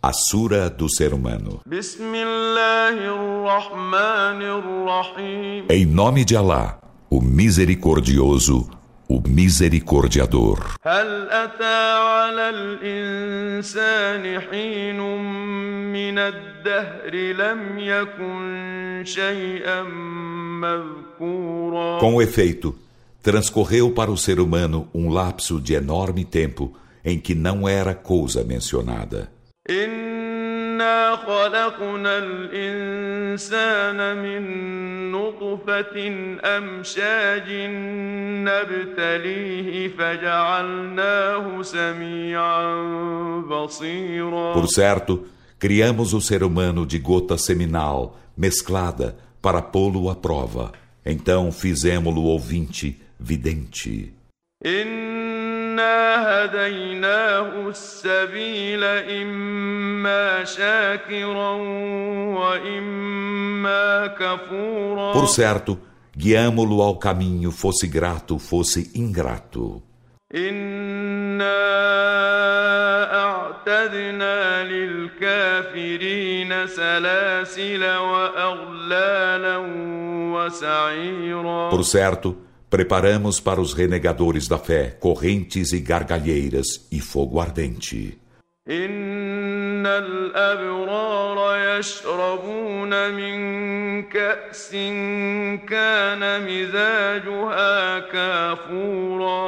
A Sura do Ser Humano. Em nome de Alá, o Misericordioso, o Misericordiador. Com efeito, transcorreu para o ser humano um lapso de enorme tempo em que não era coisa mencionada. إنا خلقنا الإنسان من نطفة أمشاج نبتليه فجعلناه سميعا بصيرا Por certo, criamos o ser humano de gota seminal mesclada para pô-lo à prova. Então fizemos-lo ouvinte, vidente. إنا هديناه السبيل إما شاكرا وإما كفورا Por certo, guiamo-lo ao caminho, fosse grato, fosse ingrato. إنا أعتدنا للكافرين سلاسل وأغلالا وسعيرا Por certo, Preparamos para os renegadores da fé correntes e gargalheiras e fogo ardente.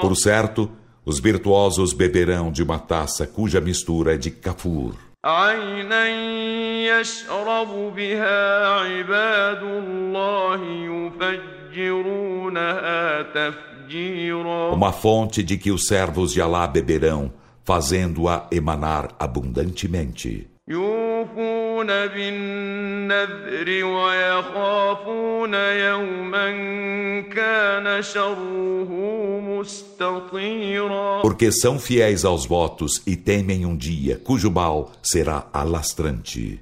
Por certo, os virtuosos beberão de uma taça cuja mistura é de kafur. عينا يشرب بها عباد الله يفجر uma fonte de que os servos de Alá beberão, fazendo-a emanar abundantemente. Porque são fiéis aos votos e temem um dia cujo mal será alastrante.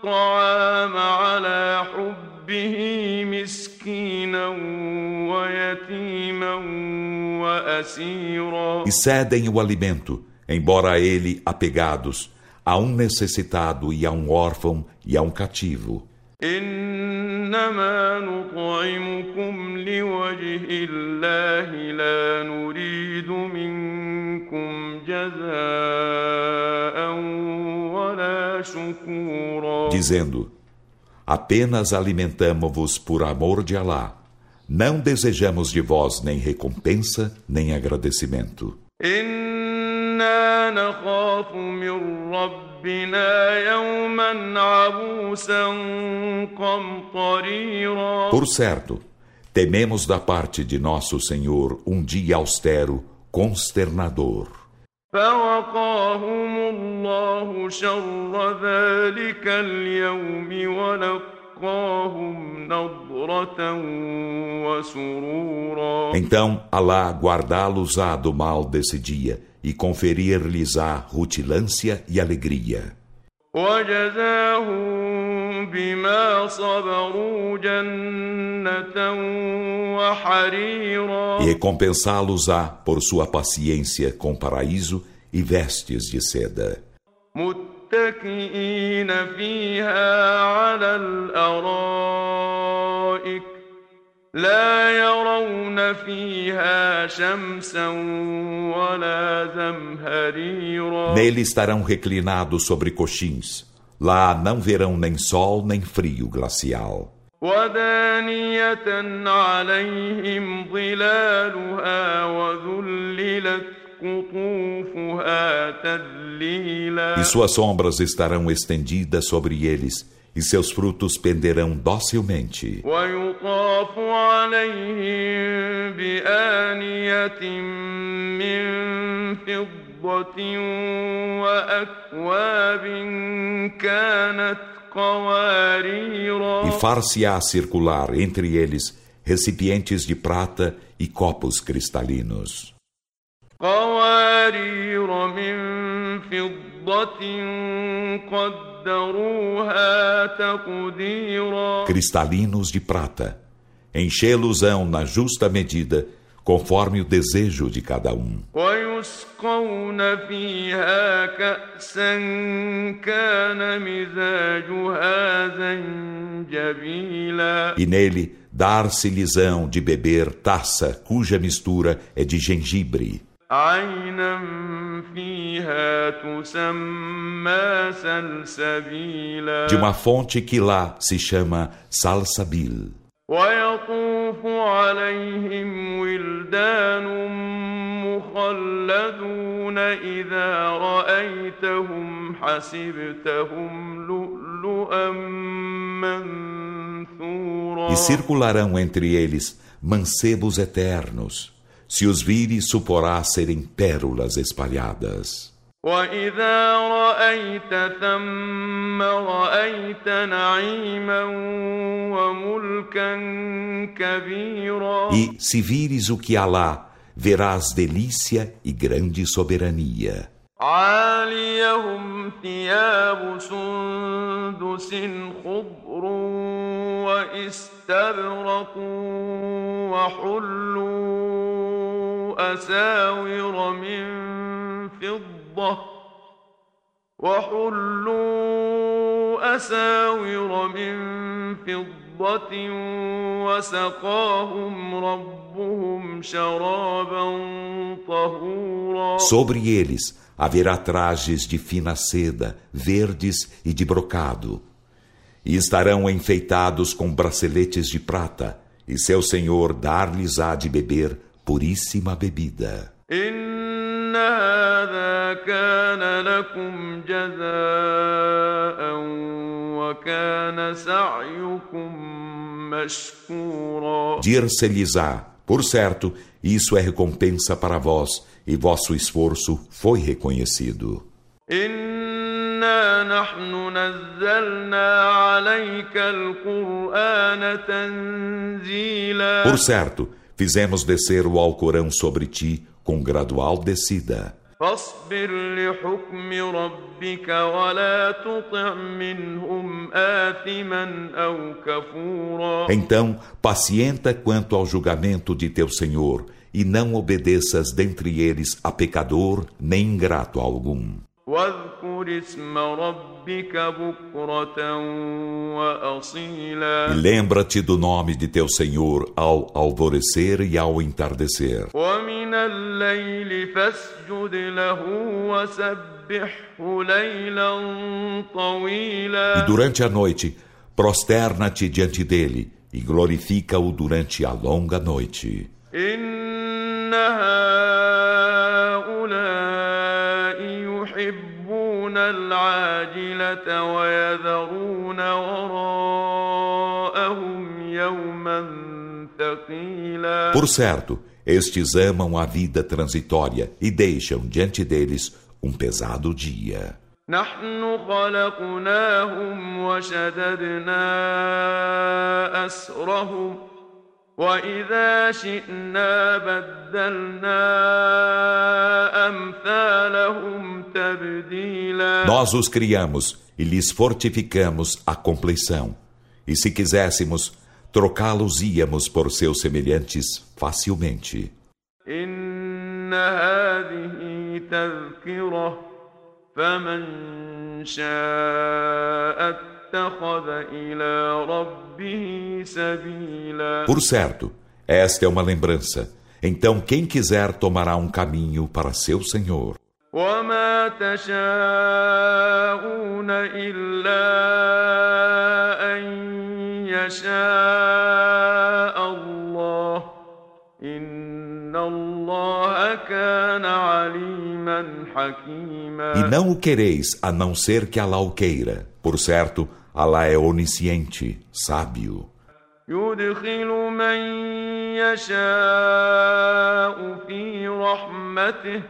الطعام على حبه مسكينا ويتيما وأسيرا E cedem o alimento, embora a ele apegados, a um necessitado e a um órfão e a um cativo. إنما نطعمكم لوجه الله لا نريد منكم جزاء dizendo: Apenas alimentamo-vos por amor de Alá. Não desejamos de vós nem recompensa, nem agradecimento. Por certo, tememos da parte de nosso Senhor um dia austero, consternador. فوقاهم الله شر ذلك اليوم ولقاهم نضرة وسرورا Então Alá guardá-los-á do mal desse dia e conferir-lhes-á rutilância e alegria. وجزاهم بما صبروا جنة وحريرا E recompensá-los-á por sua paciência com paraíso e vestes de seda. متكئين فيها على الأرائك لا يرون فيها شمسا ولا زمهريرا Nele estarão reclinados sobre coxins. Lá não verão nem sol nem frio glacial. ودانية عليهم ظلالها وذللت E suas sombras estarão estendidas sobre eles e seus frutos penderão docilmente. E far-se-á circular entre eles recipientes de prata e copos cristalinos. قوارير من فضة قدروها تقديرا Cristalinos de prata. Enchê-los-ão na justa medida, conforme o desejo de cada um. ويسقون فيها كأسا كان مزاجها زنجبيلا E nele dar-se-lhes-ão de beber taça cuja mistura é de gengibre, عينا فيها تسمى سلسبيلا de uma fonte que lá se chama Salsabil. ويطوف عليهم ولدان مخلدون إذا رأيتهم حسبتهم لؤلؤا منثورا E circularão entre eles mancebos eternos. Se os vires, suporá serem pérolas espalhadas. وإذا رأيت ثم رأيت نعيما وملكا كبيرا E, se vires o que há lá, verás delícia e grande soberania. عاليهم ثياب سندس خضر واستبرق وحلوا أساور من فضة وحلوا أساور من فضة وسقاهم ربهم شرابا طهورا Sobre eles haverá trajes de fina seda, verdes e de brocado. E estarão enfeitados com braceletes de prata, e seu senhor dar-lhes-á de beber puríssima bebida. إن هذا كان لكم جزاء وكان سعيكم مشكورا Dir-se-lhes-á, por certo, isso é recompensa para vós, e vosso esforço foi reconhecido. إنا نحن نزلنا عليك القرآن تنزيلا Por certo, fizemos descer o Alcorão sobre ti com gradual descida. فاصبر لحكم ربك ولا تطع منهم آثما أو كفورا Então, pacienta quanto ao julgamento de teu Senhor, e não obedeças dentre eles a pecador nem ingrato algum. واذكر Lembra-te do nome de teu Senhor ao alvorecer e ao entardecer. E durante a noite, prosterna-te diante dele e glorifica-o durante a longa noite. يحبون العاجلة ويذرون وراءهم يوما ثقيلا Por certo, estes amam a vida transitória e deixam diante deles um pesado dia. نحن خلقناهم وشددنا أسرهم وإذا شئنا بدلنا أمثالهم تبديلا Nós os criamos e lhes fortificamos a compleição. E se quiséssemos, trocá-los-íamos por seus semelhantes facilmente. إن هذه تذكرة فمن شاء اتخذ إلى ربه سبيلا Por certo, esta é uma lembrança. Então, quem quiser tomará um caminho para seu Senhor. وما تشاءون إلا أن يشاء الله إن الله كان عليما حكيما E não o quereis a não ser que Alá o queira. Por certo, Alá é onisciente, sábio. يدخل من يشاء في رحمته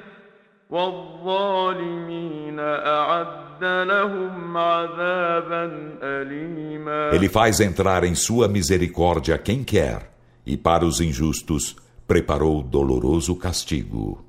والظالمين أعد لهم عذابا أليما Ele faz entrar em sua misericórdia quem quer, e para os injustos preparou doloroso castigo.